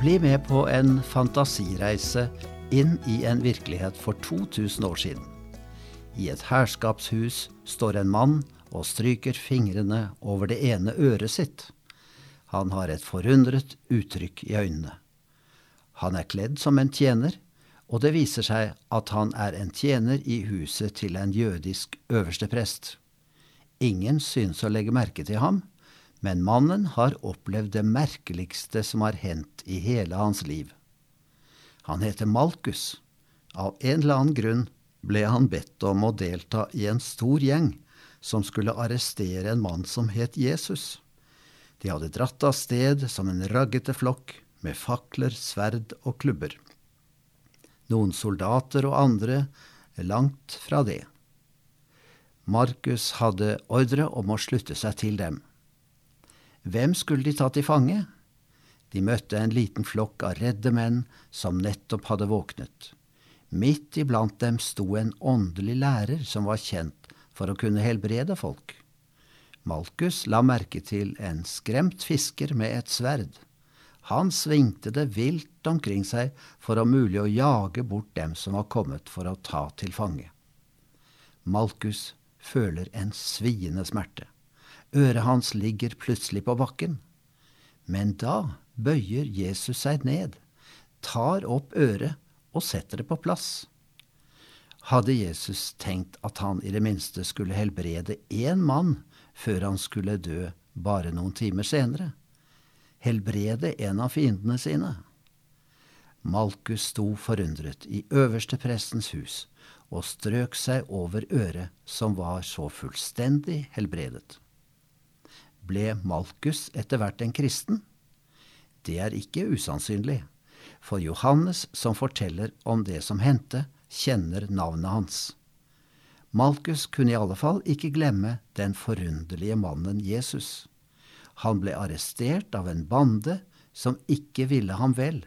Bli med på en fantasireise inn i en virkelighet for 2000 år siden. I et herskapshus står en mann og stryker fingrene over det ene øret sitt. Han har et forundret uttrykk i øynene. Han er kledd som en tjener, og det viser seg at han er en tjener i huset til en jødisk øversteprest. Ingen synes å legge merke til ham, men mannen har opplevd det merkeligste som har hendt i hele hans liv. Han heter Malkus. Av en eller annen grunn ble han bedt om å delta i en stor gjeng som skulle arrestere en mann som het Jesus. De hadde dratt av sted som en raggete flokk med fakler, sverd og klubber. Noen soldater og andre langt fra det. Markus hadde ordre om å slutte seg til dem. Hvem skulle de ta til fange? De møtte en liten flokk av redde menn som nettopp hadde våknet. Midt iblant dem sto en åndelig lærer som var kjent for å kunne helbrede folk. Malkus la merke til en skremt fisker med et sverd. Han svingte det vilt omkring seg for om mulig å jage bort dem som var kommet for å ta til fange. Malkus føler en sviende smerte. Øret hans ligger plutselig på bakken. Men da bøyer Jesus seg ned, tar opp øret og setter det på plass. Hadde Jesus tenkt at han i det minste skulle helbrede én mann før han skulle dø bare noen timer senere? Helbrede en av fiendene sine? Malkus sto forundret i øverste prestens hus og strøk seg over øret som var så fullstendig helbredet. Ble Malkus etter hvert en kristen? Det er ikke usannsynlig, for Johannes, som forteller om det som hendte, kjenner navnet hans. Malkus kunne i alle fall ikke glemme den forunderlige mannen Jesus. Han ble arrestert av en bande som ikke ville ham vel.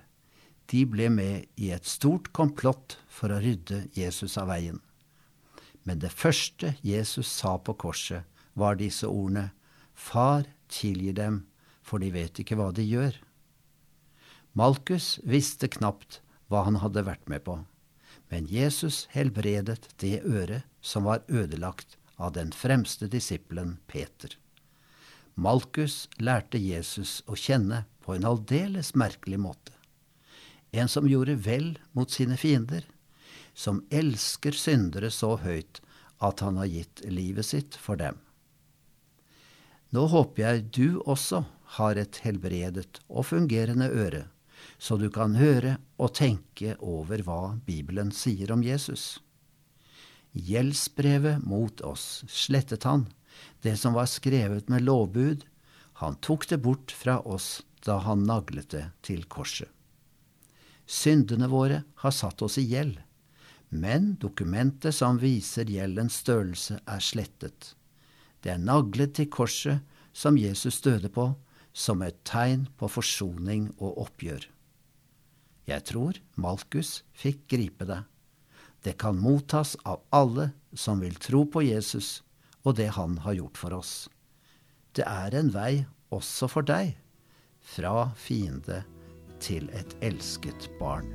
De ble med i et stort komplott for å rydde Jesus av veien. Men det første Jesus sa på korset, var disse ordene, Far, tilgi dem, for de vet ikke hva de gjør. Malkus visste knapt hva han hadde vært med på, men Jesus helbredet det øret som var ødelagt av den fremste disippelen Peter. Malkus lærte Jesus å kjenne på en aldeles merkelig måte. En som gjorde vel mot sine fiender, som elsker syndere så høyt at han har gitt livet sitt for dem. Nå håper jeg du også har et helbredet og fungerende øre så du kan høre og tenke over hva Bibelen sier om Jesus. Gjeldsbrevet mot oss slettet han, det som var skrevet med lovbud, han tok det bort fra oss da han naglet det til korset. Syndene våre har satt oss i gjeld, men dokumentet som viser gjeldens størrelse, er slettet. Det er naglet til korset som Jesus døde på, som et tegn på forsoning og oppgjør. Jeg tror Malkus fikk gripe det. Det kan mottas av alle som vil tro på Jesus og det han har gjort for oss. Det er en vei også for deg, fra fiende til et elsket barn.